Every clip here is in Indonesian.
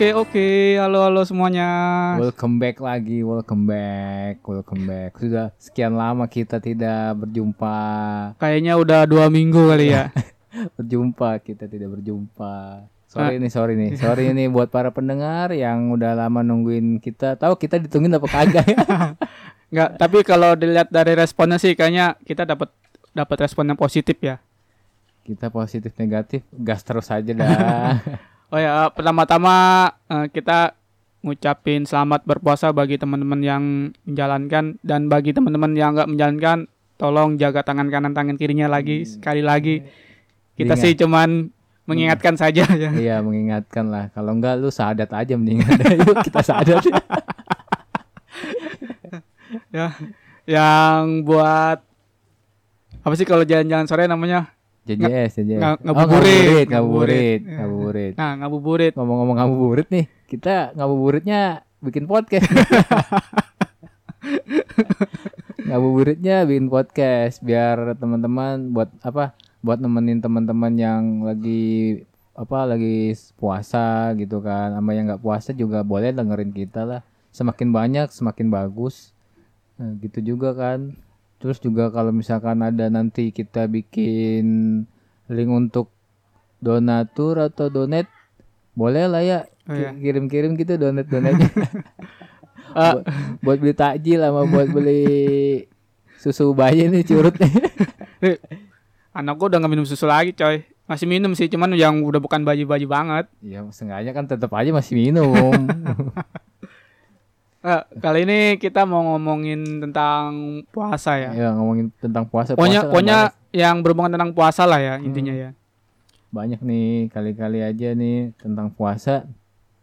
Oke oke, halo halo semuanya. Welcome back lagi, welcome back, welcome back. Sudah sekian lama kita tidak berjumpa. Kayaknya udah dua minggu kali ya. berjumpa, kita tidak berjumpa. Sorry nih, sorry nih, sorry nih buat para pendengar yang udah lama nungguin kita. Tahu kita ditungguin apa kagak ya? Enggak, tapi kalau dilihat dari responnya sih kayaknya kita dapat dapat respon yang positif ya. Kita positif negatif, gas terus aja dah. Oh ya, pertama-tama eh, kita ngucapin selamat berpuasa bagi teman-teman yang menjalankan dan bagi teman-teman yang nggak menjalankan, tolong jaga tangan kanan tangan kirinya lagi sekali lagi. Kita Ingat. sih cuman mengingatkan saja ya. Iya mengingatkan lah. Kalau enggak lu sadat aja mendingan. Yuk kita sadat. ya. Yang buat apa sih kalau jalan-jalan sore namanya? JJS, JJS. Nga- Oh, ngabuburit. ngabuburit, ngabuburit, Ngabuburit. ngabuburit. Nah, ngabuburit. Ngomong-ngomong ngabuburit nih, kita ngabuburitnya bikin podcast. ngabuburitnya bikin podcast biar teman-teman buat apa? Buat nemenin teman-teman yang lagi apa lagi puasa gitu kan sama yang nggak puasa juga boleh dengerin kita lah semakin banyak semakin bagus Nah, gitu juga kan terus juga kalau misalkan ada nanti kita bikin link untuk donatur atau donate boleh lah ya Oh, iya. Ki- kirim-kirim gitu donate donatnya Ah. buat, buat beli takjil sama buat beli susu bayi nih curut nih Eh, Anak gua udah nggak minum susu lagi, coy. Masih minum sih, cuman yang udah bukan baju-baju banget. ya sengaja kan tetap aja masih minum Eh, kali ini kita mau ngomongin tentang puasa ya. ya ngomongin tentang puasa Pokoknya, puasa kan pokoknya banyak- yang berhubungan tentang puasa lah ya intinya ya. banyak nih kali-kali aja nih tentang puasa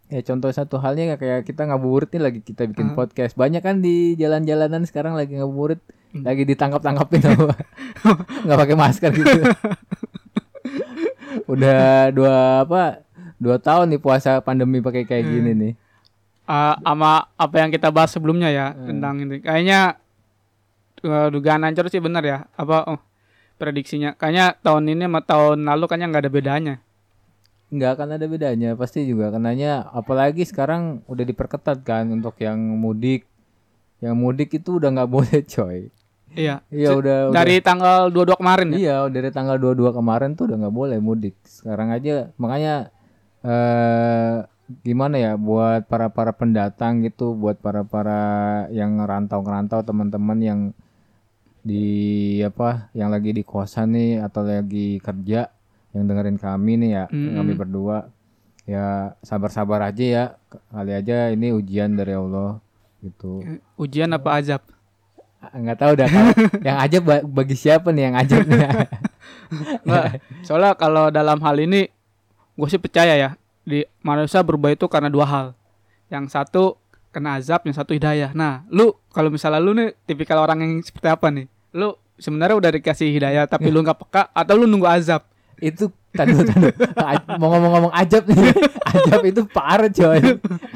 ya contoh satu halnya kayak kita ngabuburit nih lagi kita bikin Ah. podcast banyak kan di jalan-jalanan sekarang lagi ngabuburit Hmm. lagi ditangkap-tangkapin sama nggak pakai masker gitu udah dua apa dua tahun nih puasa pandemi pakai kayak Hmm. gini nih Eh, sama apa yang kita bahas sebelumnya ya Hmm. tentang ini. Kayaknya eh, dugaan ancur sih benar ya. Apa oh, prediksinya? Kayaknya tahun ini sama tahun lalu kayaknya nggak ada bedanya. nggak akan ada bedanya pasti juga karenanya apalagi sekarang udah diperketat kan untuk yang mudik yang mudik itu udah nggak boleh coy Iya. iya udah udah Dari tanggal 22 kemarin ya. Iya, dari tanggal 22 kemarin tuh udah nggak boleh mudik. Sekarang aja makanya eh gimana ya buat para para pendatang gitu, buat para para yang ngerantau-ngerantau teman-teman yang di apa, yang lagi di kosan nih atau lagi kerja yang dengerin kami nih ya, Mm-mm. kami berdua. Ya sabar-sabar aja ya. Kali aja ini ujian dari Allah gitu. Ujian apa azab? Nggak tahu dah kalau yang aja ba- bagi siapa nih yang. Nggak, soalnya kalau dalam hal ini gue sih percaya ya di manusia berubah itu karena dua hal. Yang satu kena azab, yang satu hidayah. Nah, lu kalau misalnya lu nih tipikal orang yang seperti apa nih? Lu sebenarnya udah dikasih hidayah tapi lu nggak peka atau lu nunggu azab? itu tadu mau ngomong-ngomong ajab nih ajab itu parah coy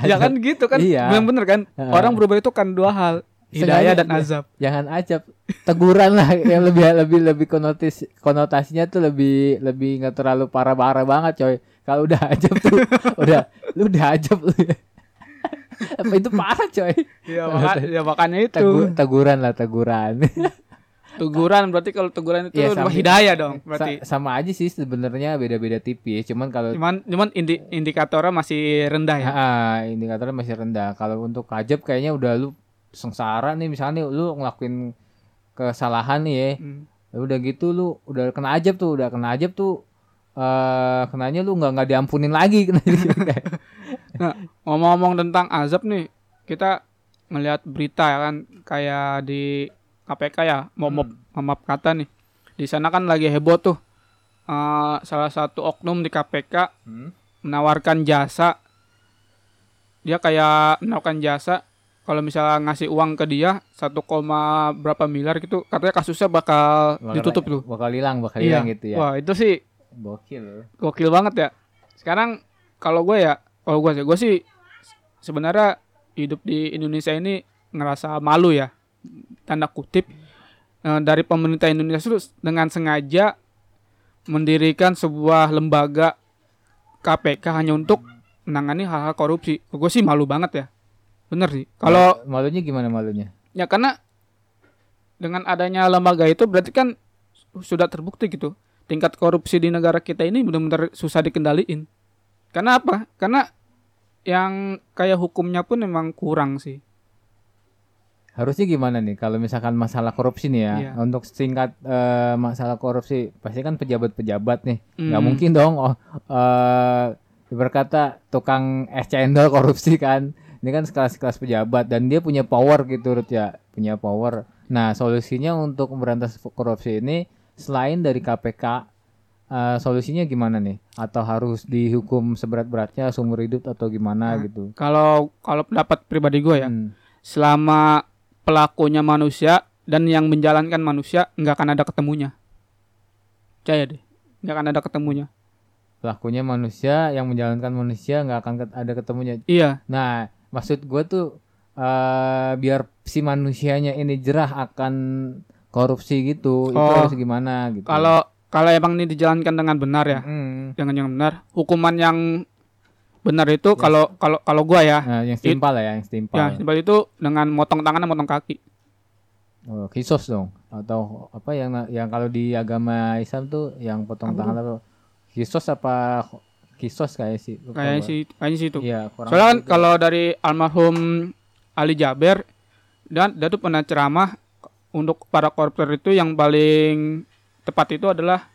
ya kan gitu kan? Iya. Memang bener kan? Orang berubah itu kan dua hal, hidayah dan azab. jangan ajab teguran lah yang lebih lebih lebih konotis konotasinya tuh lebih lebih nggak terlalu parah-parah banget coy kalau udah ajab tuh udah lu udah ajab lu Apa itu parah coy Ya, maka- ya makanya itu. Tegu- teguran lah teguran Teguran berarti kalau teguran itu Iya, dua sama- hidayah dong Sa- berarti. sama aja sih sebenarnya beda-beda tipis cuman kalau Cuman cuman indi- indikatornya masih rendah ya. Ah, indikatornya masih rendah. Kalau untuk ajab kayaknya udah lu sengsara nih misalnya nih, lu ngelakuin kesalahan nih ya. Hmm. Ya Udah gitu lu udah kena ajab tuh, udah kena ajab tuh eh kenanya lu nggak nggak diampunin lagi kena Nah, ngomong-ngomong tentang azab nih, kita ngelihat berita ya kan kayak di KPK ya, mau Hmm. maaf kata nih. Di sana kan lagi heboh tuh. eh, salah satu oknum di KPK Hmm. menawarkan jasa. Dia kayak menawarkan jasa kalau misalnya ngasih uang ke dia 1, koma berapa miliar gitu, katanya kasusnya bakal ditutup tuh. Bakal hilang, bakal Iya. hilang gitu ya. Wah, itu sih Gokil. gokil banget ya. Sekarang kalau gue ya, kalau gue sih, gue sih sebenarnya hidup di Indonesia ini ngerasa malu ya, tanda kutip eh, dari pemerintah Indonesia itu dengan sengaja mendirikan sebuah lembaga KPK hanya untuk menangani hal-hal korupsi. Gue sih malu banget ya. Bener sih. Kalau malunya gimana malunya? ya karena dengan adanya lembaga itu berarti kan sudah terbukti gitu. Tingkat korupsi di negara kita ini benar-benar susah dikendaliin. Karena apa? Karena yang kayak hukumnya pun memang kurang sih. Harusnya gimana nih kalau misalkan masalah korupsi nih ya. Iya. Untuk singkat eh, masalah korupsi pasti kan pejabat-pejabat nih. nggak Hmm. mungkin dong oh eh berkata tukang es cendol korupsi kan. Ini kan sekelas-kelas pejabat dan dia punya power gitu Rut ya, punya power. Nah, solusinya untuk memberantas korupsi ini selain dari KPK eh, solusinya gimana nih? Atau harus dihukum seberat-beratnya seumur hidup atau gimana Nah, gitu? Kalau kalau pendapat pribadi gue ya, Hmm. selama pelakunya manusia dan yang menjalankan manusia nggak akan ada ketemunya. Percaya deh, nggak akan ada ketemunya. Pelakunya manusia yang menjalankan manusia nggak akan ada ketemunya. Iya, Nah, maksud gue tuh eh biar si manusianya ini jerah akan korupsi gitu, itu Oh. harus gimana gitu. kalau kalau emang ini dijalankan dengan benar ya, Hmm. dengan yang benar, hukuman yang benar itu kalau kalau kalau gua ya, Nah, yang setimpal ya, yang setimpal. ya simpel itu dengan motong tangan dan motong kaki. Oh, kisos dong atau apa yang yang kalau di agama Islam tuh yang potong Apa tangan apa? Kisos apa kisos kayak sih? Kayaknya gua. sih, kayaknya sih itu. Kurang Soalnya kan kalau dari almarhum Ali Jaber dan dia tuh pernah ceramah untuk para koruptor itu yang paling tepat itu adalah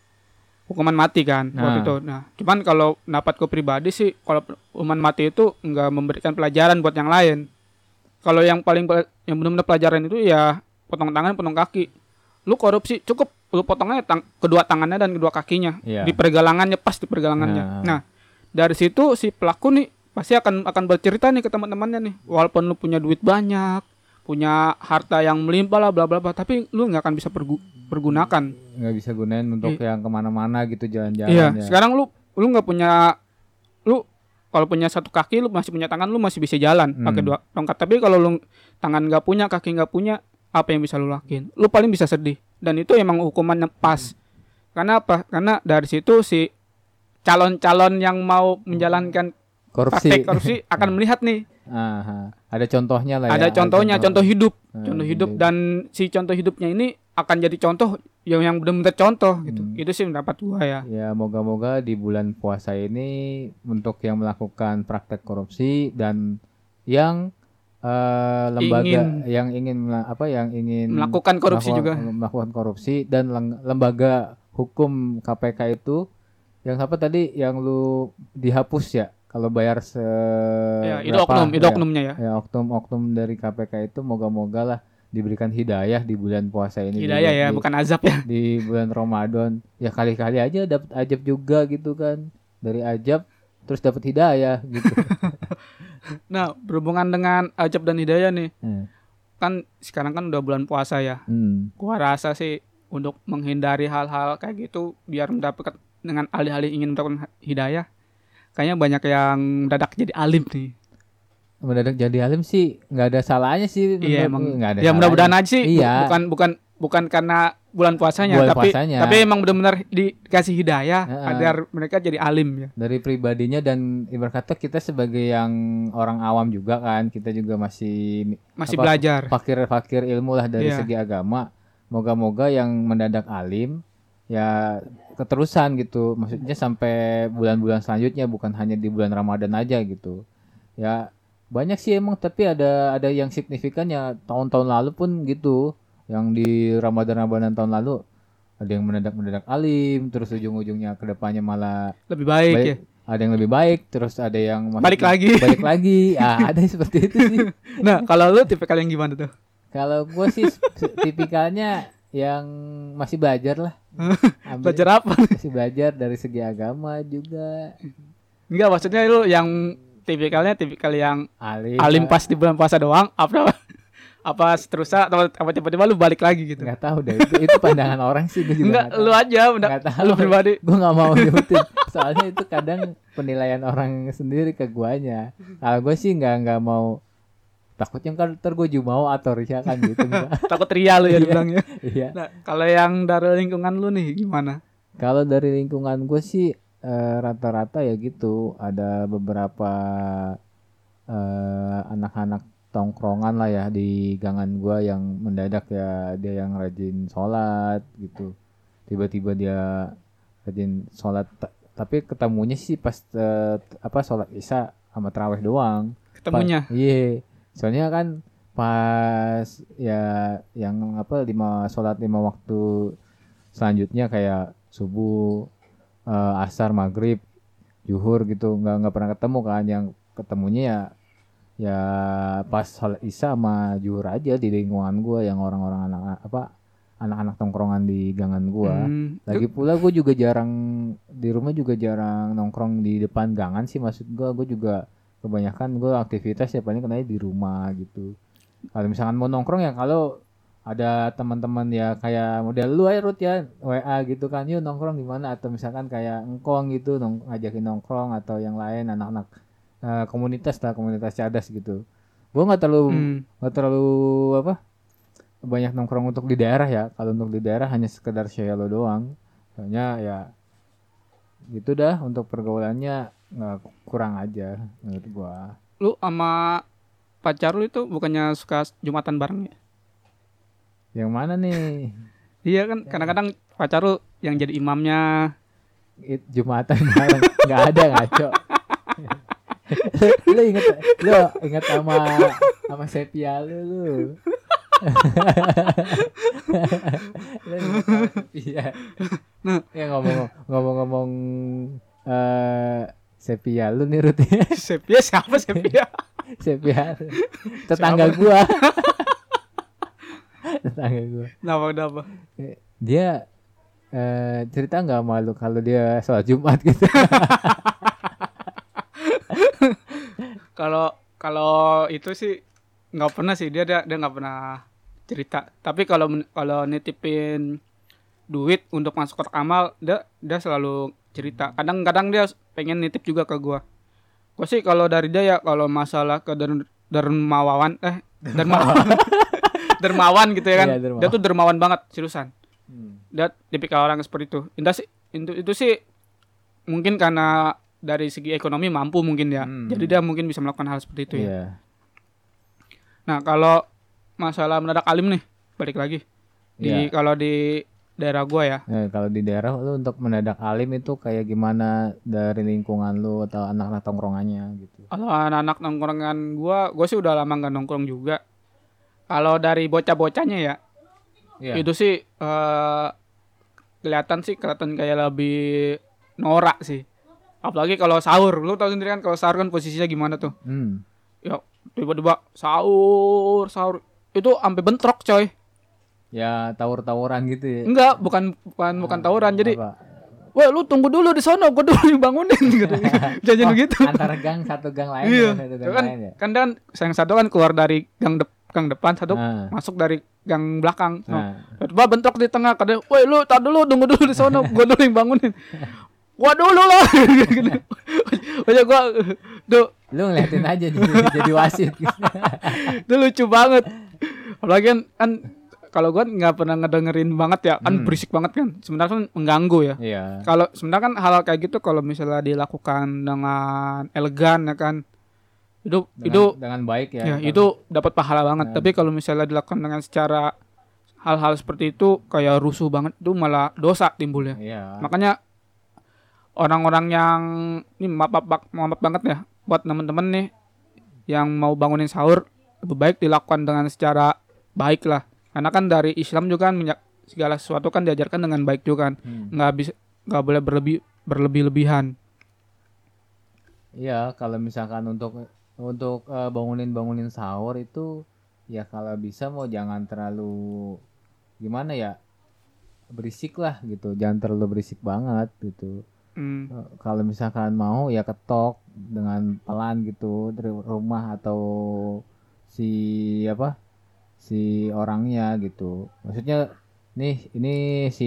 hukuman mati kan Nah. waktu itu. Nah, cuman kalau pendapatku pribadi sih kalau hukuman mati itu nggak memberikan pelajaran buat yang lain. Kalau yang paling yang benar-benar pelajaran itu ya potong tangan, potong kaki. Lu korupsi cukup lu potongnya tang- kedua tangannya dan kedua kakinya Iya. di pergelangannya pas di pergelangannya. Nah. Nah, dari situ si pelaku nih pasti akan akan bercerita nih ke teman-temannya nih. Walaupun lu punya duit banyak punya harta yang melimpah lah bla bla bla tapi lu nggak akan bisa pergu- pergunakan. Nggak bisa gunain untuk yang ke mana-mana gitu jalan-jalan iya ya. sekarang lu lu nggak punya lu kalau punya satu kaki lu masih punya tangan lu masih bisa jalan Hmm. pakai dua tongkat. Tapi kalau lu tangan nggak punya kaki nggak punya apa yang bisa lu lakuin? Lu paling bisa sedih. Dan itu emang hukumannya pas. Karena apa? Karena dari situ si calon-calon yang mau menjalankan korupsi. praktek korupsi akan melihat nih Aha. Ada contohnya lah ya. ada contohnya contoh hidup Nah, contoh hidup dan si contoh hidupnya ini akan jadi contoh yang yang benar-benar contoh gitu Hmm. itu sih pendapat gua ya Ya moga-moga di bulan puasa ini untuk yang melakukan praktek korupsi dan yang eh, lembaga Ingin. yang ingin apa yang ingin melakukan korupsi melakukan- juga melakukan korupsi dan lembaga hukum KPK itu yang apa tadi? Yang lu dihapus ya? Kalau bayar se ya itu oknum itu ya, oknumnya ya. Ya oknum-oknum dari KPK itu moga-moga lah diberikan hidayah di bulan puasa ini di- hidayah ya di- bukan azab ya. di bulan Ramadan. Ya kali-kali aja dapat ajab juga gitu kan. Dari ajab terus dapat hidayah gitu. Nah berhubungan dengan azab dan hidayah nih. Hmm. kan sekarang kan udah bulan puasa ya. Hmm. gua rasa sih untuk menghindari hal-hal kayak gitu biar mendapatkan dengan alih-alih ingin mendapatkan hidayah kayaknya banyak yang mendadak jadi alim nih mendadak jadi alim sih nggak ada salahnya sih Iya emang. nggak ada ya mudah-mudahan aja sih. Iya. Bukan bukan bukan karena bulan puasanya, Bulan tapi puasanya. tapi emang benar-benar dikasih hidayah Heeh. agar mereka jadi alim ya. dari pribadinya dan ibarat kata kita sebagai yang orang awam juga kan kita juga masih Masih Apa, belajar. fakir-fakir ilmu lah dari Iya. segi agama moga-moga yang mendadak alim ya keterusan gitu maksudnya sampai bulan-bulan selanjutnya bukan hanya di bulan Ramadan aja gitu ya banyak sih emang tapi ada ada yang signifikan ya tahun-tahun lalu pun gitu yang di Ramadan Ramadan tahun lalu ada yang mendadak mendadak alim terus ujung-ujungnya ke depannya malah Lebih baik, baik, ya. ada yang lebih baik terus ada yang Balik lagi. balik lagi ah ada yang seperti itu sih Nah, kalau lu tipe kalian gimana tuh? kalau gue sih tipikalnya yang masih belajar lah. Belajar apa? Masih belajar dari segi agama juga. Enggak, maksudnya lu yang tipikalnya tipikal yang Alim. alim pas di bulan puasa doang apa apa seterusnya atau apa tiba-tiba lu balik lagi gitu. Nggak tahu deh. Itu, itu pandangan orang sih gue juga. Enggak, nggak lu aja Nggak tahu. lu pribadi. Gue nggak mau nyebutin. Soalnya itu kadang penilaian orang sendiri ke guanya. Kalau gue sih nggak nggak mau. Takutnya kan ntar gue jumawa atau risya kan gitu. Takut ria lu ya Iya. dibilangnya. Iya. Nah, kalau yang dari lingkungan lu nih gimana? Kalau dari lingkungan gue sih eh, rata-rata ya gitu ada beberapa eh, anak-anak tongkrongan lah ya di gangan gua yang mendadak ya dia yang rajin sholat gitu tiba-tiba dia rajin sholat Ta- tapi ketemunya sih pas eh, apa sholat isya sama terawih doang Ketemunya. Iya. Soalnya kan pas ya yang apa lima sholat lima waktu selanjutnya kayak subuh, eh, asar, maghrib, zuhur gitu. Nggak nggak pernah ketemu kan. Yang ketemunya ya ya pas sholat isya sama zuhur aja di lingkungan gua yang orang-orang anak apa anak-anak tongkrongan di gangan gua. Hmm, Lagi pula gue juga jarang di rumah juga jarang nongkrong di depan gangan sih maksud gue gue juga kebanyakan gue aktivitas ya paling kenanya di rumah gitu. Kalau misalkan mau nongkrong ya kalau ada teman-teman ya kayak model lu aja Ruth ya WA gitu kan yuk nongkrong di mana atau misalkan kayak engkong gitu nong ngajakin nongkrong atau yang lain anak-anak eh, komunitas lah komunitas cadas gitu. Gue nggak terlalu hmm. nggak terlalu apa banyak nongkrong untuk di daerah ya kalau untuk di daerah hanya sekedar lo doang soalnya ya gitu dah untuk pergaulannya nggak kurang aja menurut gua Lu sama pacar lu itu bukannya suka jumatan bareng ya? yang mana nih Iya kan kadang-kadang pacar lu yang jadi imamnya. It, jumatan bareng nggak ada ngaco lu inget lu inget sama sama sepia lu lu sepia Nah. ya ngomong ngomong-ngomong eh sepia lu nih Ruth ya? Sepia siapa Sepia? sepia. Tetangga gua. Tetangga gua. Kenapa kenapa? dia eh, cerita nggak malu kalau dia sholat Jumat gitu? Kalau kalau itu sih nggak pernah sih. Dia dia dia nggak pernah cerita. Tapi kalau kalau nitipin duit untuk masuk kotak amal dia dia selalu cerita. Kadang-kadang dia pengen nitip juga ke gua. Gua sih kalau dari dia ya kalau masalah ke der- dermawan eh dermawan dermawan gitu ya kan. Iya, dermawan. Dia tuh dermawan banget seriusan. Hmm. dia tipikal orang seperti itu. Indah sih itu, itu sih mungkin karena dari segi ekonomi mampu mungkin ya. Hmm. Jadi dia mungkin bisa melakukan hal seperti itu ya. Iya. Nah, kalau masalah mendadak alim nih, balik lagi. Di Iya. kalau di daerah gua ya. Nah, kalau di daerah lu untuk mendadak alim itu kayak gimana dari lingkungan lu atau anak-anak tongkrongannya gitu. Kalau anak-anak nongkrongan gua, gua sih udah lama nggak nongkrong juga. Kalau dari bocah-bocahnya ya, Iya. itu sih eh kelihatan sih kelihatan kayak lebih norak sih. Apalagi kalau sahur, lu tahu sendiri kan kalau sahur kan posisinya gimana tuh? Hmm. ya tiba-tiba sahur sahur itu sampai bentrok coy Ya tawur-tawuran gitu ya. enggak bukan bukan bukan tawuran. Jadi weh lu tunggu dulu di sono gua dulu dibangunin gitu. Jangan Oh, begitu. Antara gang satu gang lain iya. dengan satu gang kan lain ya. kan dan yang satu kan keluar dari gang dep gang depan satu Nah, masuk dari gang belakang. Nah. tiba bentrok di tengah kada weh lu tar dulu tunggu dulu di sono gua dulu yang bangunin. Gua dulu loh gitu Pokoknya gua tuh Lu ngeliatin aja jadi, jadi wasit. itu lucu banget. Apalagi kan, kan kalau gua nggak pernah ngedengerin banget ya kan Hmm. berisik banget kan sebenarnya kan mengganggu ya Iya. kalau sebenarnya kan hal kayak gitu kalau misalnya dilakukan dengan elegan ya kan itu Dengan, itu dengan baik ya. ya Kalau- itu dapat pahala banget Nah. tapi kalau misalnya dilakukan dengan secara hal-hal seperti itu kayak rusuh banget itu malah dosa timbulnya Iya. makanya orang-orang yang ini maaf maaf banget ya buat temen-temen nih yang mau bangunin sahur lebih baik dilakukan dengan secara baik lah karena kan dari Islam juga kan segala sesuatu kan diajarkan dengan baik juga kan Hmm. nggak bisa nggak boleh berlebih berlebih-lebihan Iya, kalau misalkan untuk untuk eh, bangunin-bangunin sahur itu ya kalau bisa mau jangan terlalu gimana ya berisik lah gitu, jangan terlalu berisik banget gitu. Eh, Kalau misalkan mau ya ketok dengan pelan gitu dari rumah atau si apa si orangnya gitu. Maksudnya nih ini si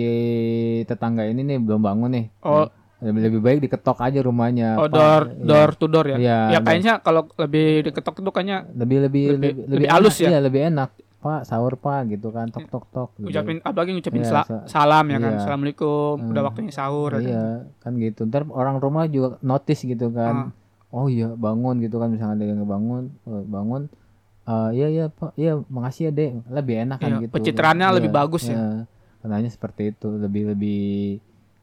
tetangga ini nih belum bangun nih. Oh. lebih, lebih baik diketok aja rumahnya. oh Pak. door Iya. door to door ya Iya, ya door. kayaknya kalau lebih diketok itu kayaknya lebih lebih Lebih- lebih, lebih halus ya? Iya, lebih enak. pak sahur pak gitu kan tok tok tok gitu. Ngucapin apalagi ngucapin Iya, sela- sa- salam ya kan. iya. Assalamualaikum, udah Hmm. waktunya sahur. iya kan gitu ntar orang rumah juga notice gitu kan oh iya bangun gitu kan misalnya ada yang bangun bangun Eh iya iya pak. Iya makasih ya dek. Lebih enak kan Iya, gitu. pencitraannya Iya, lebih bagus ya. iya. Kenanya seperti itu. Lebih lebih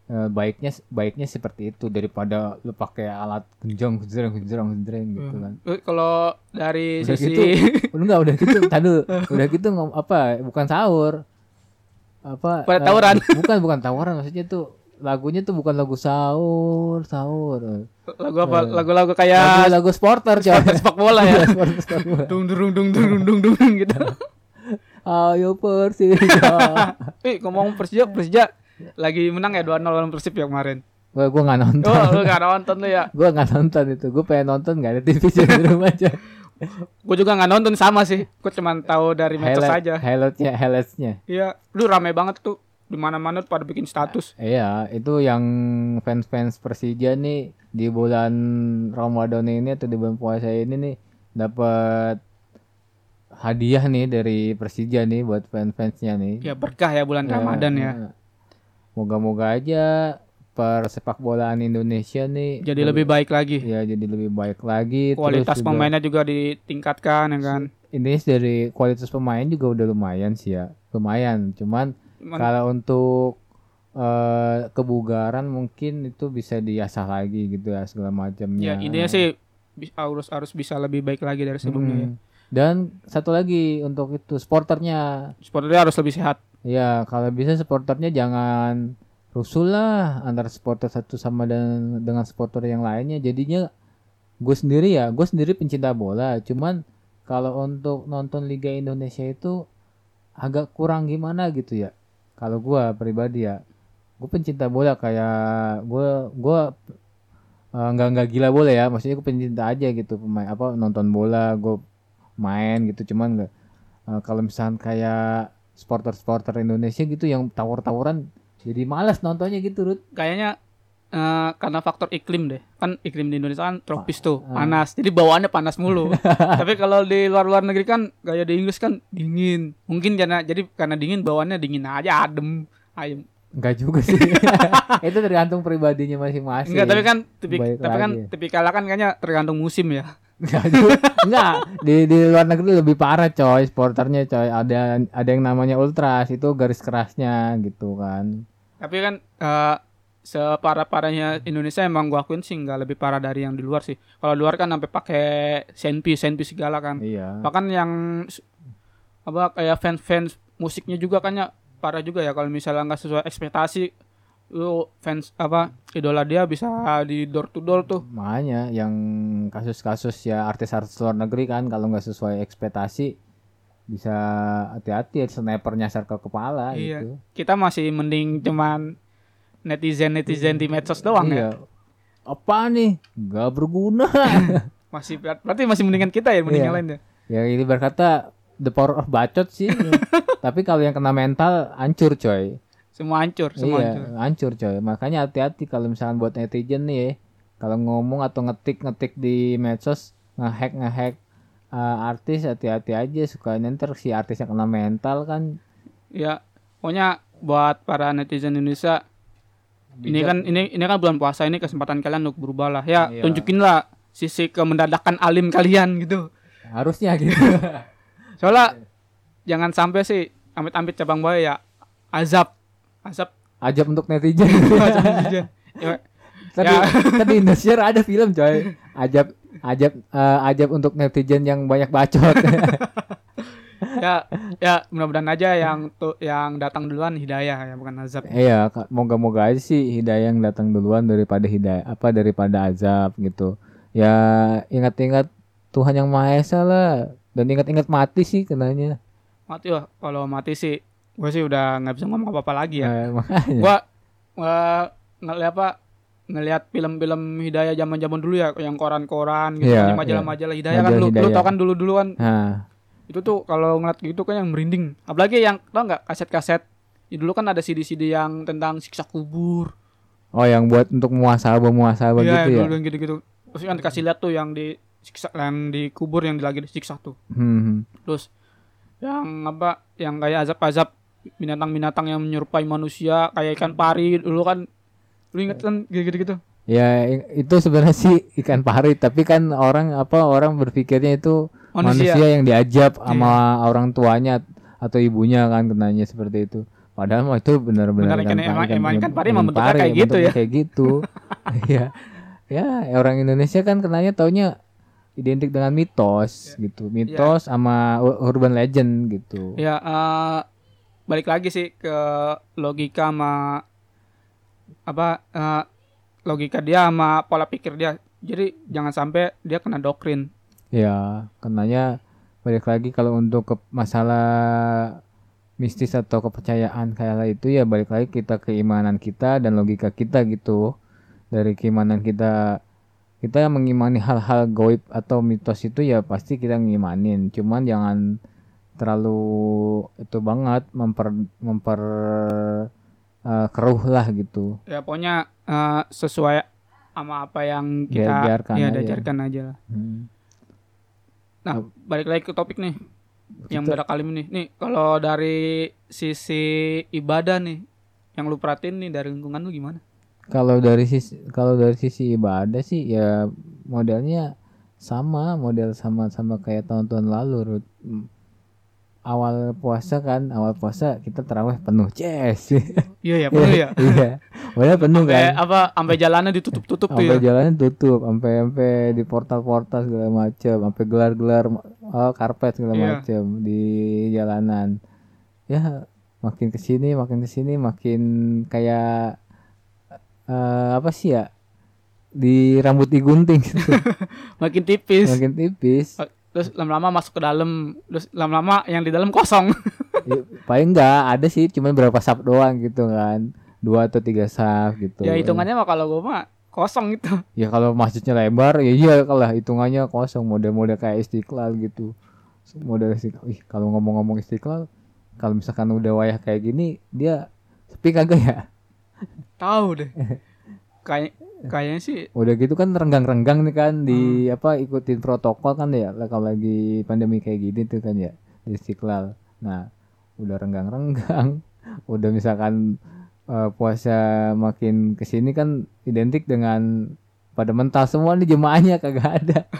eh, baiknya baiknya seperti itu daripada lu pakai alat genjong genjreng genjreng genjreng gitu kan. Eh, Kalau dari Udah sisi gitu, udah enggak udah gitu. Tadi udah gitu ngom apa bukan sahur. Apa Pada eh, tawuran. bu- bukan bukan tawuran. Maksudnya tuh lagunya tuh bukan lagu sahur sahur lagu apa? Lagu-lagu kayak lagu lagu sporter coy sepak bola ya. Sporter, sporter dung dung dung dung dung dung dung gitu. ayo Persija Eh ngomong Persija, Persija lagi menang ya 2-0 lawan Persib ya kemarin. gua gua nggak nonton Oh, lu gak nonton tuh ya. gua nggak nonton itu gua pengen nonton nggak ada TV di rumah aja Gue juga nggak nonton sama sih. Gue cuma tahu dari medsos aja. highlightnya highlightsnya Iya, lu rame banget tuh di mana-mana tuh pada bikin status. Iya, itu yang fans-fans Persija nih di bulan Ramadan ini atau di bulan puasa ini nih dapat hadiah nih dari Persija nih buat fans-fansnya nih. Ya berkah ya bulan Ya, Ramadan ya. Moga-moga aja persepak bolaan Indonesia nih Jadi lebih baik lagi. ya jadi lebih baik lagi. terus Kualitas juga- pemainnya juga ditingkatkan ya kan. ini dari kualitas pemain juga udah lumayan sih ya, lumayan. Cuman- kalau untuk eh, kebugaran mungkin itu bisa diasah lagi gitu ya segala macamnya. Ya intinya sih harus harus bisa lebih baik lagi dari sebelumnya ya. Mm. Dan satu lagi untuk itu supporternya. Supporternya harus lebih sehat. Ya kalau bisa supporternya jangan rusuh lah antara supporter satu sama dan dengan supporter yang lainnya. Jadinya gue sendiri ya, gue sendiri pencinta bola. Cuman kalau untuk nonton Liga Indonesia itu agak kurang gimana gitu ya. Kalau gue pribadi ya, gue pencinta bola kayak gue gue eh, nggak nggak gila bola ya. Maksudnya gue pencinta aja gitu pemain apa nonton bola gue main gitu. Cuman nggak eh, kalau misalnya kayak supporter-supporter Indonesia gitu yang tawur-tawuran jadi malas nontonnya gitu Rut Kayaknya eh, karena faktor iklim deh. Kan iklim di Indonesia kan tropis tuh, Ah. panas. Jadi bawaannya panas mulu. Tapi kalau di luar-luar negeri kan kayak di Inggris kan dingin. Mungkin karena jadi karena dingin bawaannya dingin aja adem. Ayem. enggak juga sih itu tergantung pribadinya masing-masing Enggak, tapi kan tipik, Balik tapi kan lagi. tipikalnya kan kayaknya tergantung musim ya. enggak juga. enggak di di luar negeri lebih parah coy supporternya coy ada ada yang namanya ultras itu garis kerasnya gitu kan Tapi kan eh separah-parahnya Indonesia emang gua akuin sih nggak lebih parah dari yang di luar sih. Kalau luar kan sampai pakai senpi, senpi segala kan. iya Bahkan yang apa kayak fans-fans musiknya juga kayaknya parah juga ya kalau misalnya nggak sesuai ekspektasi lu fans apa idola dia bisa di door to door tuh. makanya yang kasus-kasus ya artis-artis luar negeri kan kalau nggak sesuai ekspektasi bisa hati-hati sniper nyasar ke kepala Iya. gitu Kita masih mending cuman netizen-netizen di medsos doang ya. iya. Apa nih? Nggak berguna. Masih ber- berarti masih mendingan kita ya mending Iya. yang lain ya. ya ini berkata the power of bacot sih. Tapi kalau yang kena mental hancur coy. Semua hancur, semua iya hancur. hancur coy. Makanya hati-hati kalau misalkan buat netizen nih ya. Kalau ngomong atau ngetik-ngetik di medsos ngehack ngehack uh, artis hati-hati aja. Suka ntar si artisnya kena mental kan. Ya, pokoknya buat para netizen Indonesia ini kan ini ini kan bulan puasa ini kesempatan kalian untuk berubah lah. Ya, Iya. tunjukin lah sisi kemendadakan alim kalian gitu. harusnya gitu Soalnya jangan sampai sih amit-amit cabang buaya ya azab. Azab ajab untuk netizen netizen. Ya, tadi Ya. tadi Indosiar ada film coy ajab ajab uh, ajab untuk netizen yang banyak bacot ya, ya mudah-mudahan aja yang tuh yang datang duluan hidayah ya bukan azab. Iya, moga-moga aja sih hidayah yang datang duluan daripada hidayah apa daripada azab gitu. Ya ingat-ingat Tuhan yang Maha Esa lah dan ingat-ingat mati sih kenanya. Mati lah kalau mati sih gue sih udah nggak bisa ngomong apa-apa lagi ya. Eh, gua ngeliat apa ngelihat film-film hidayah zaman-zaman dulu ya yang koran-koran gitu kan, majalah-majalah hidayah kan Majalah lu, lu Hidayah. tau kan dulu-dulu kan Nah, itu tuh kalau ngeliat gitu kan yang merinding. Apalagi yang tau nggak kaset-kaset? Ya, dulu kan ada CD-CD yang tentang siksa kubur. Oh yang buat untuk muasabah muasabah iya gitu ya. dulu yang gitu-gitu. Terus kan dikasih lihat tuh yang di siksa yang di kubur yang lagi disiksa tuh. Hmm. terus yang apa yang kayak azab-azab binatang-binatang yang menyerupai manusia kayak ikan pari dulu kan lu inget kan gitu-gitu gitu Ya itu sebenarnya sih ikan pari, tapi kan orang apa orang berpikirnya itu manusia, manusia, yang diajab sama orang tuanya atau ibunya kan kenanya seperti itu. Padahal mah itu benar-benar Benar, ikan- emang ikan pari emang bentuknya kayak gitu ya. Kayak gitu. Iya. ya, orang Indonesia kan kenanya taunya identik dengan mitos gitu. Mitos sama u- urban legend gitu. ya eh, balik lagi sih ke logika sama apa eh, logika dia sama pola pikir dia jadi jangan sampai dia kena doktrin Ya, kenanya balik lagi kalau untuk ke masalah mistis atau kepercayaan kayak itu ya balik lagi kita keimanan kita dan logika kita gitu. Dari keimanan kita kita mengimani hal-hal goib atau mitos itu ya pasti kita ngimanin. Cuman jangan terlalu itu banget memper memper eh, keruh lah gitu. ya pokoknya eh, sesuai sama apa yang kita Diajarkan ya aja. diajarkan aja lah. Hmm. Nah, balik lagi ke topik nih. Yang Kita- pada kali ini. Nih, kalau dari sisi ibadah nih, yang lu perhatiin nih dari lingkungan lu gimana? Kalau dari sisi kalau dari sisi ibadah sih ya modelnya sama, model sama-sama kayak tahun-tahun lalu. Awal puasa kan, awal puasa kita terawih penuh, yes. Iya ya, penuh ya. Iya, model penuh Sampai kan. apa sampai jalannya ditutup-tutup tuh Sampai ya. jalannya tutup, sampai sampai di portal-portal segala macam, sampai gelar-gelar oh, karpet segala Iya. macam di jalanan. Ya, makin ke sini, makin ke sini, makin kayak eh, apa sih ya? Di rambut digunting. Makin tipis. makin tipis. Terus lama-lama masuk ke dalam, terus lama-lama yang di dalam kosong. Ya, paling enggak ada sih, cuman berapa sap doang gitu kan. Dua atau tiga sap gitu. ya hitungannya mah kalau gua mah kosong gitu. Ya kalau masjidnya lebar, ya iya kalau hitungannya kosong model-model kayak istiqlal gitu. Model istiqlal. Ih, kalau ngomong-ngomong istiqlal, kalau misalkan udah wayah kayak gini, dia sepi kagak ya? Tahu deh. Kayak kayaknya sih Udah gitu kan renggang-renggang nih kan di apa ikutin protokol kan ya lah kalau lagi pandemi kayak gini tuh kan ya di istiqlal. Nah, udah renggang-renggang, udah misalkan eh, puasa makin ke sini kan identik dengan pada mental semua nih jemaahnya kagak ada.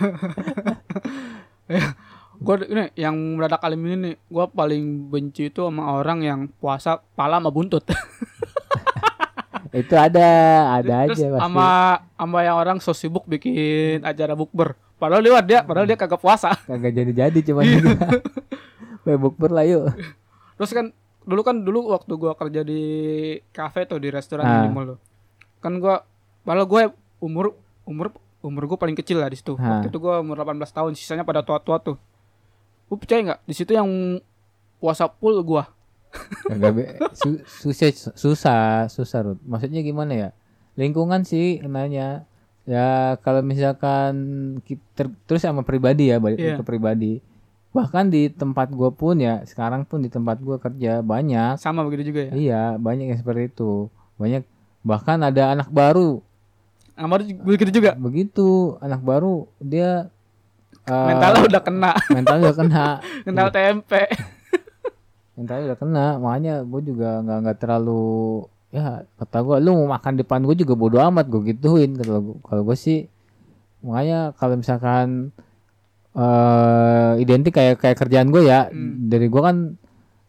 gua ini yang mendadak kali ini nih, gua paling benci itu sama orang yang puasa pala sama buntut. itu ada ada Terus aja pasti sama sama yang orang so sibuk bikin acara bukber. Padahal dia dia padahal dia kagak puasa. kagak jadi jadi cuma Iya. bebuk ber lah yuk Terus kan dulu kan dulu waktu gua kerja di kafe tuh di restoran Ah. di mall tuh. Kan gua padahal gue umur umur umur gue paling kecil lah di situ. Ah. Waktu itu gua umur 18 tahun, sisanya pada tua-tua tuh. Lu percaya nggak? Di situ yang puasa full gua. Kagak be- su- susah susah susah Rut. maksudnya gimana ya lingkungan sih nanya ya kalau misalkan kita terus sama pribadi ya balik Iya. ke pribadi bahkan di tempat gue pun ya sekarang pun di tempat gue kerja banyak Sama begitu juga ya. iya banyak yang seperti itu banyak bahkan ada anak baru baru ju- begitu juga. begitu anak baru dia Mentalnya udah kena, mentalnya udah kena mental tempe. Mentalnya udah kena makanya gue juga nggak nggak terlalu ya kata gue lu mau makan depan gue juga bodo amat gue gituin kalau gua- kalau gue sih makanya kalau misalkan eh identik kayak kayak kerjaan gue ya Hmm. dari gue kan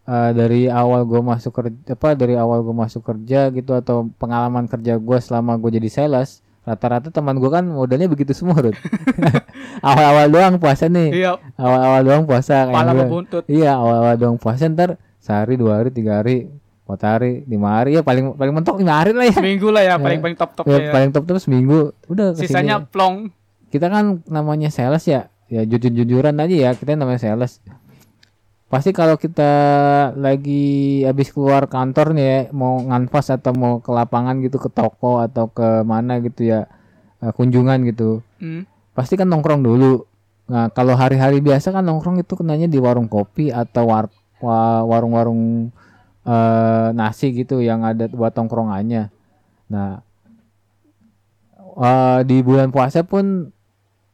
eh, dari awal gue masuk kerja apa dari awal gue masuk kerja gitu atau pengalaman kerja gue selama gue jadi sales rata-rata teman gue kan modelnya begitu semua Rut. awal-awal doang puasa nih Iya, awal-awal doang puasa pala buntut. Iya awal-awal doang puasa ntar sehari dua hari tiga hari empat hari lima hari ya paling paling mentok lima hari lah ya. Seminggu lah ya, paling paling top top Ya, ya. paling top terus seminggu udah ke sini. Sisanya plong. kita kan namanya sales ya ya jujur jujuran aja ya kita namanya sales pasti kalau kita lagi habis keluar kantor nih ya mau nganvas atau mau ke lapangan gitu ke toko atau ke mana gitu ya eh, kunjungan gitu Hmm. pasti kan nongkrong dulu. Nah, kalau hari-hari biasa kan nongkrong itu kenanya di warung kopi atau war wa- warung-warung eh, nasi gitu yang ada buat tongkrongannya. Nah, eh, di bulan puasa pun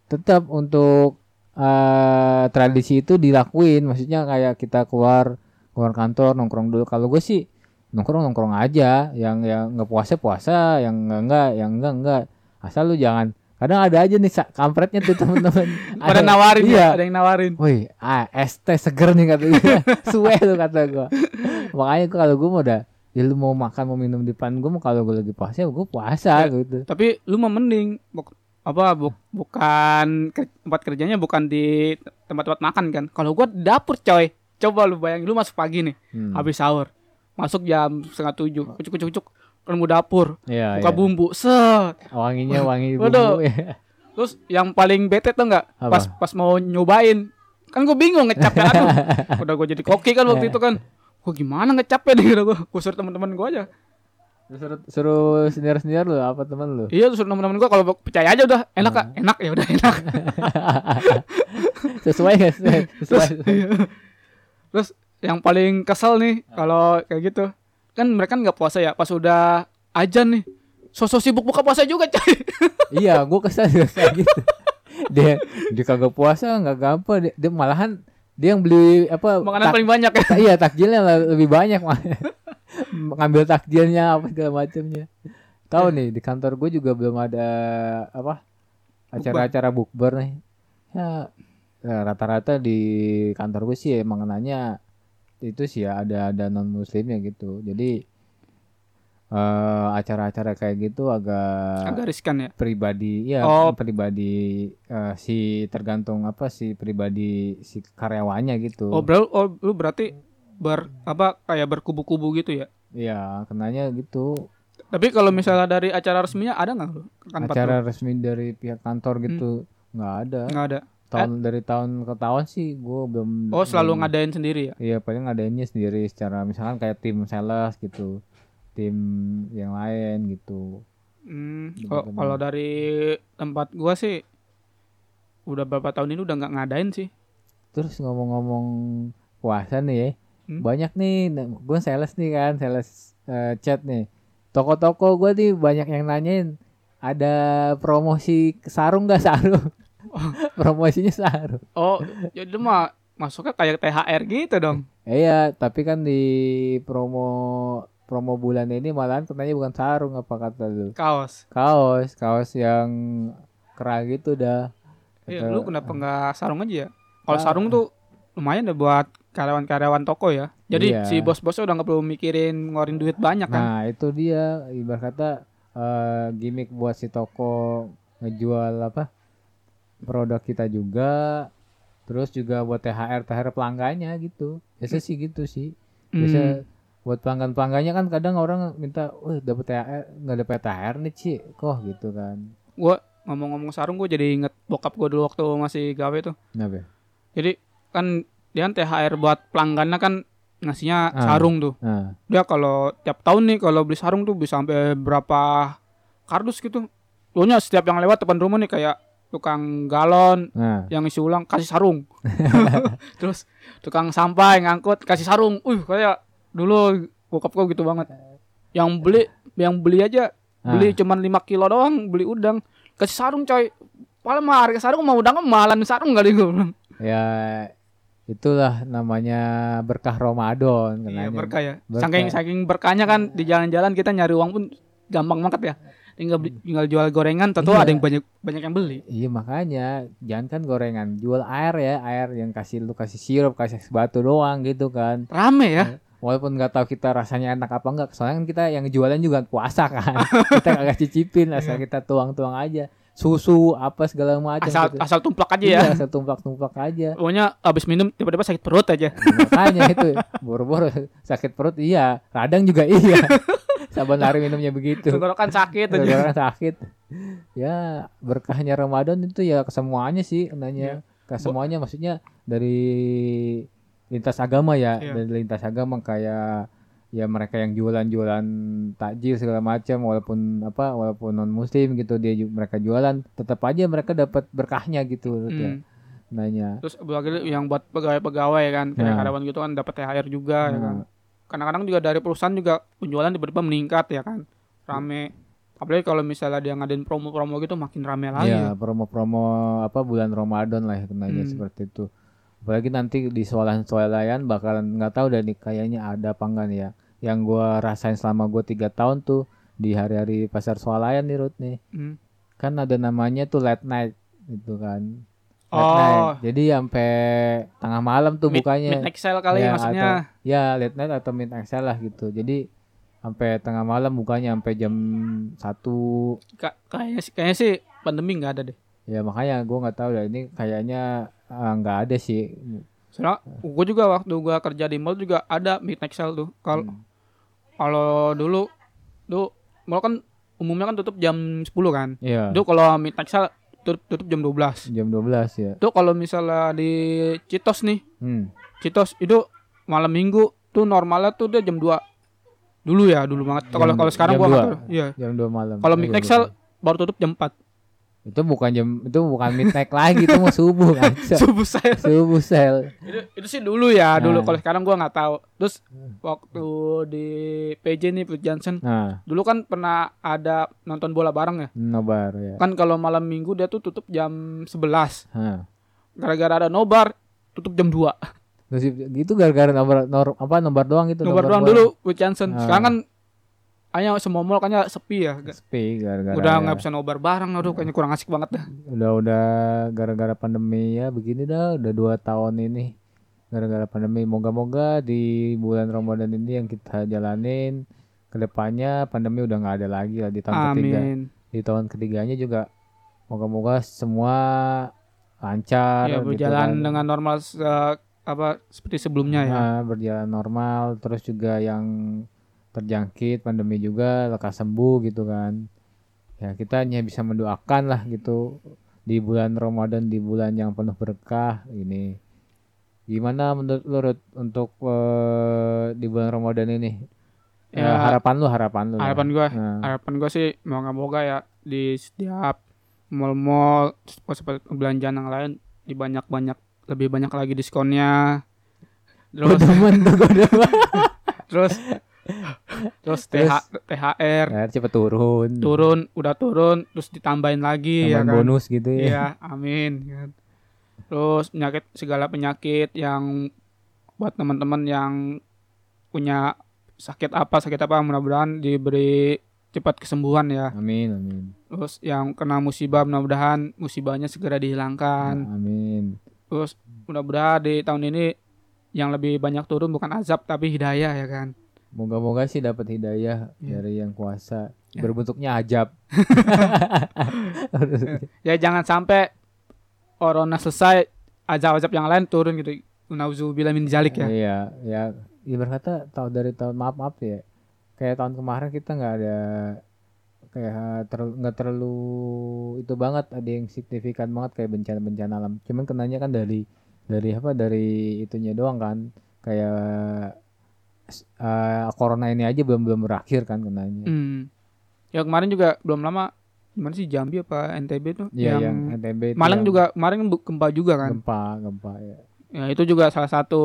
tetap untuk eh tradisi itu dilakuin maksudnya kayak kita keluar keluar kantor nongkrong dulu kalau gue sih nongkrong nongkrong aja yang yang nggak puasa puasa yang enggak enggak yang enggak enggak asal lu jangan kadang ada aja nih kampretnya tuh temen-temen Ada- nawarin iya ya, ada yang nawarin. Woi, ah, es teh seger nih kata dia. Suwe tuh kata gua. Makanya gua kalau gua mau udah ya lu mau makan mau minum di depan gua mau kalau gua lagi puasa ya gua puasa Ya. gitu. Tapi lu mah mending apa buk- bukan tempat kerjanya bukan di tempat-tempat makan kan. Kalau gua dapur coy. Coba lu bayangin lu masuk pagi nih, Hmm. habis sahur. Masuk jam setengah tujuh, kucuk kucuk kucuk ketemu dapur, Iya, buka iya. bumbu, set. Wanginya wangi Waduh. bumbu ya. Terus yang paling bete tuh enggak? Apa? Pas pas mau nyobain. Kan gue bingung ngecapnya aduh. Udah gue jadi koki kan waktu itu kan. Gue gimana ngecapnya nih gitu gue. Gue suruh teman-teman gue aja. Terus suruh, suruh senior-senior lu apa teman lu? Iya terus suruh teman-teman gue kalau percaya aja udah enak kak, enak ya udah enak. Sesuai gak sesuai? sesuai. Terus yang paling kesel nih kalau kayak gitu kan mereka nggak puasa ya pas udah ajan nih sosok sibuk buka puasa juga coy iya, gua kesal juga kayak gitu. Dia dia kagak puasa nggak gampang dia, dia malahan dia yang beli apa makanan tak- paling banyak ya iya takjilnya le- lebih banyak mah ngambil takjilnya apa segala macamnya. Tahu nih di kantor gue juga belum ada apa acara-acara bukber nih. Ya ya, rata-rata di kantor gue sih emang nanya itu sih ya ada ada non muslimnya gitu. Jadi eh, acara-acara kayak gitu agak agak riskan ya? pribadi ya Oh. pribadi eh, si tergantung apa si pribadi si karyawannya gitu. Oh bro oh lu berarti ber apa kayak berkubu-kubu gitu ya Iya, kenanya gitu. tapi kalau misalnya dari acara resminya ada nggak lu kantor Acara lu? resmi dari pihak kantor gitu nggak ada. nggak ada Tahun dari tahun ke tahun sih gue belum. oh selalu belum- ngadain sendiri ya Iya, paling ngadainnya sendiri secara misalkan kayak tim sales gitu, tim yang lain gitu. Hmm, kalau kalau dari tempat gua sih udah berapa tahun ini udah nggak ngadain sih. Terus ngomong-ngomong puasa nih ya, Hmm? banyak nih, gue sales nih kan, sales eh, chat nih. Toko-toko gue nih banyak yang nanyain, ada promosi sarung gak sarung? Promosinya sarung. Oh, jadi mah masuknya kayak THR gitu dong. Iya, tapi kan di promo promo bulan ini malahan katanya bukan sarung apa kata lu? Kaos. Kaos, kaos yang kerah gitu dah. Iya, lu kenapa nggak sarung aja ya? Kalau Ah. sarung tuh lumayan deh buat karyawan-karyawan toko ya. Jadi Iya. si bos-bosnya udah nggak perlu mikirin ngeluarin duit banyak kan. Nah, itu dia ibarat kata eh, gimmick buat si toko ngejual apa? produk kita juga. Terus juga buat THR THR pelanggannya gitu. Biasa sih gitu sih. Biasa Hmm. buat pelanggan-pelanggannya kan kadang orang minta, "Wah, dapat THR, nggak dapat THR nih, Ci." Kok gitu kan. Gua ngomong-ngomong sarung gua jadi inget bokap gua dulu waktu masih gawe tuh. Kenapa? Jadi kan dia kan THR buat pelanggannya kan ngasihnya Ah. sarung tuh. Nah, dia kalau tiap tahun nih kalau beli sarung tuh bisa sampai berapa kardus gitu. Pokoknya setiap yang lewat depan rumah nih kayak tukang galon nah. yang isi ulang kasih sarung. Terus tukang sampah yang ngangkut kasih sarung. Uh, kayak dulu bokap gua gitu banget. Yang beli yang beli aja beli cuman 5 kilo doang, beli udang kasih sarung coy. Paling mah harga sarung mau udang malan sarung kali bilang. Ya itulah namanya berkah Ramadan Iya berkah ya. Berkah. Saking saking berkahnya kan di jalan-jalan kita nyari uang pun gampang banget ya. Tinggal beli- tinggal jual gorengan, tentu Iya. ada yang banyak banyak yang beli. Iya makanya jangan kan gorengan, jual air ya, air yang kasih lu kasih sirup, kasih es batu doang gitu kan. Rame ya. Walaupun nggak tahu kita rasanya enak apa enggak, soalnya kan kita yang jualan juga puasa kan. kita kagak cicipin, asal kita tuang-tuang aja. Susu apa segala macam Asal gitu. asal tumplak aja Iya, ya. asal tumplak-tumplak aja. Pokoknya abis minum tiba-tiba sakit perut aja. makanya itu boro-boro sakit perut iya, radang juga iya. Saban hari minumnya begitu. Tenggorokan sakit aja. Tenggorokan sakit. Ya, berkahnya Ramadan itu ya ke semuanya sih nanya. Ke semuanya maksudnya dari lintas agama ya, Iya. dari lintas agama kayak ya mereka yang jualan-jualan takjil segala macam walaupun apa walaupun non muslim gitu dia mereka jualan tetap aja mereka dapat berkahnya gitu ya Hmm. nanya Terus apalagi yang buat pegawai-pegawai kan, kayak Nah. karyawan gitu kan dapat THR juga ya kan. Nah, Kadang-kadang juga dari perusahaan juga penjualan tiba-tiba meningkat ya kan. Rame. apalagi kalau misalnya dia ngadain promo-promo gitu makin rame lagi Iya, promo-promo apa bulan Ramadan lah ya kenanya Hmm. seperti itu. Apalagi nanti di swalayan-swalayan bakalan nggak tahu dan kayaknya ada apa enggak nih ya. Yang gua rasain selama gua tiga tahun tuh di hari-hari pasar swalayan nih Ruth nih. Hmm. Kan ada namanya tuh late night gitu kan. Late Oh. night. Jadi sampai tengah malam tuh Mid- bukanya. midnight sale kali Ya, maksudnya Ya, late night atau midnight sale lah gitu. Jadi sampai tengah malam bukanya sampai jam satu Ka- kayaknya sih kayaknya sih pandemi nggak ada deh Ya makanya gue nggak tahu ya ini kayaknya ah, nggak ada sih. soalnya gue juga waktu gue kerja di mall juga ada midnight sale tuh kalau Hmm. Kalau dulu tuh mall kan umumnya kan tutup jam 10 kan Iya. itu kalau sale tutup, tutup jam 12 Jam 12 ya. tuh kalau misalnya di Citos nih Hmm. Citos itu malam minggu tuh normalnya tuh dia jam 2 dulu ya dulu banget kalau kalau sekarang jam gua nggak dua. tahu iya Jam 2 malam. kalau lupa. baru tutup jam 4 itu bukan jam itu bukan midnight lagi itu mau subuh kan. subuh sale subuh sel. itu, itu sih dulu ya dulu Nah. kalau sekarang gua nggak tahu terus waktu di PJ nih Pete Johnson Nah, dulu kan pernah ada nonton bola bareng ya nobar ya. kan kalau malam minggu dia tuh tutup jam 11 Hah. gara-gara ada nobar tutup jam 2 Terus gitu gara-gara nobar nor, apa nobar doang gitu nobar doang bola. dulu Pete Johnson Ah. sekarang kan hanya semua mall kayaknya sepi ya Sepi gara-gara udah ya. nggak bisa nobar bareng aduh kayaknya kurang asik banget dah. Udah udah gara-gara pandemi ya begini dah udah dua tahun ini. Gara-gara pandemi moga-moga di bulan Ramadan ini yang kita jalanin ke depannya pandemi udah nggak ada lagi lah di tahun ketiga. Amin. Di tahun ketiganya juga moga-moga semua lancar ya gitu berjalan kan. dengan normal se- apa seperti sebelumnya ya. Nah, berjalan normal. Terus juga yang terjangkit pandemi juga lekas sembuh gitu kan. Ya kita hanya bisa mendoakan lah gitu. Di bulan Ramadan di bulan yang penuh berkah ini. Gimana menurut lu Ruth, untuk eh, di bulan Ramadan ini? Ya, Eh, harapan lu harapan lu. harapan gua Nah, harapan gue sih moga-moga ya di setiap mall-mall seperti belanjaan yang lain di banyak-banyak lebih banyak lagi diskonnya. Gua terus demen gua demen. Terus terus? TH, THR ya, cepet turun. Turun udah turun terus ditambahin lagi ya Tambahan kan? bonus gitu ya. Iya amin kan. terus penyakit segala penyakit yang buat teman-teman yang punya sakit apa sakit apa mudah-mudahan diberi cepat kesembuhan ya. Amin amin. Terus yang kena musibah mudah-mudahan musibahnya segera dihilangkan. Amin. Terus mudah-mudahan di tahun ini yang lebih banyak turun bukan azab tapi hidayah ya kan Moga-moga sih dapat hidayah Iya. dari yang kuasa. Ya. Berbentuknya ajab. ya jangan sampai corona selesai azab-azab yang lain turun gitu Nauzubillah min zalik ya Iya, ya. Ibarat kata tahu dari tahun maaf maaf ya. Kayak tahun kemarin kita nggak ada kayak terlalu nggak terlalu itu banget ada yang signifikan banget kayak bencana-bencana alam. Cuman kenanya kan dari dari apa dari itunya doang kan kayak eh, corona ini aja belum belum berakhir kan kenanya. Hmm. Ya kemarin juga belum lama gimana sih Jambi apa NTB tuh Iya yang, yang, NTB itu Malang yang juga kemarin gempa juga kan. gempa gempa ya. Ya itu juga salah satu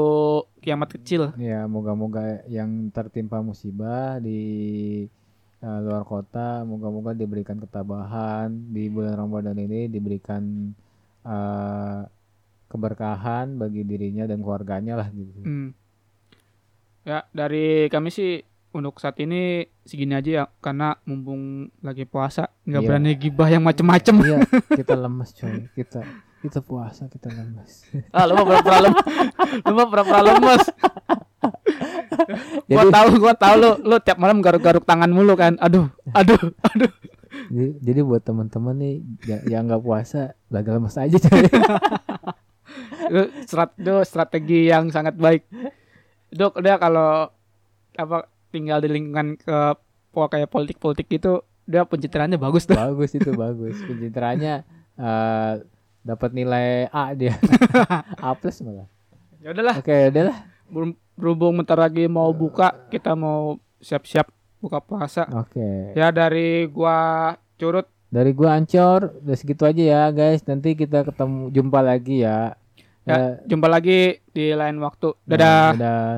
kiamat kecil. Ya, moga-moga yang tertimpa musibah di eh, luar kota, moga-moga diberikan ketabahan di bulan Ramadan ini, diberikan eh, keberkahan bagi dirinya dan keluarganya lah gitu. Hmm. Ya dari kami sih untuk saat ini segini aja ya karena mumpung lagi puasa nggak Iya. berani gibah yang macem-macem. Iya, kita lemes coy, kita kita puasa kita lemes. ah lu mah pura-pura lemes. lu pura-pura lemes. gua Jadi- tahu gua tahu lu lu tiap malam garuk-garuk tangan mulu kan. Aduh, aduh, aduh. Jadi, jadi buat teman-teman nih ya- yang nggak puasa, lagi lemes aja coy. Itu strategi yang sangat baik. Itu dia kalau apa tinggal di lingkungan ke kayak politik-politik gitu dia pencitraannya bagus tuh. bagus itu bagus. Pencitraannya eh, dapat nilai A dia. A plus malah. Ya udahlah, Oke, udah lah. ber- berhubung bentar lagi mau buka, kita mau siap-siap buka puasa. Oke. Ya dari gua curut Dari gua Ancor, udah segitu aja ya guys. Nanti kita ketemu jumpa lagi ya. Ya, jumpa lagi di lain waktu. Dadah. Dadah.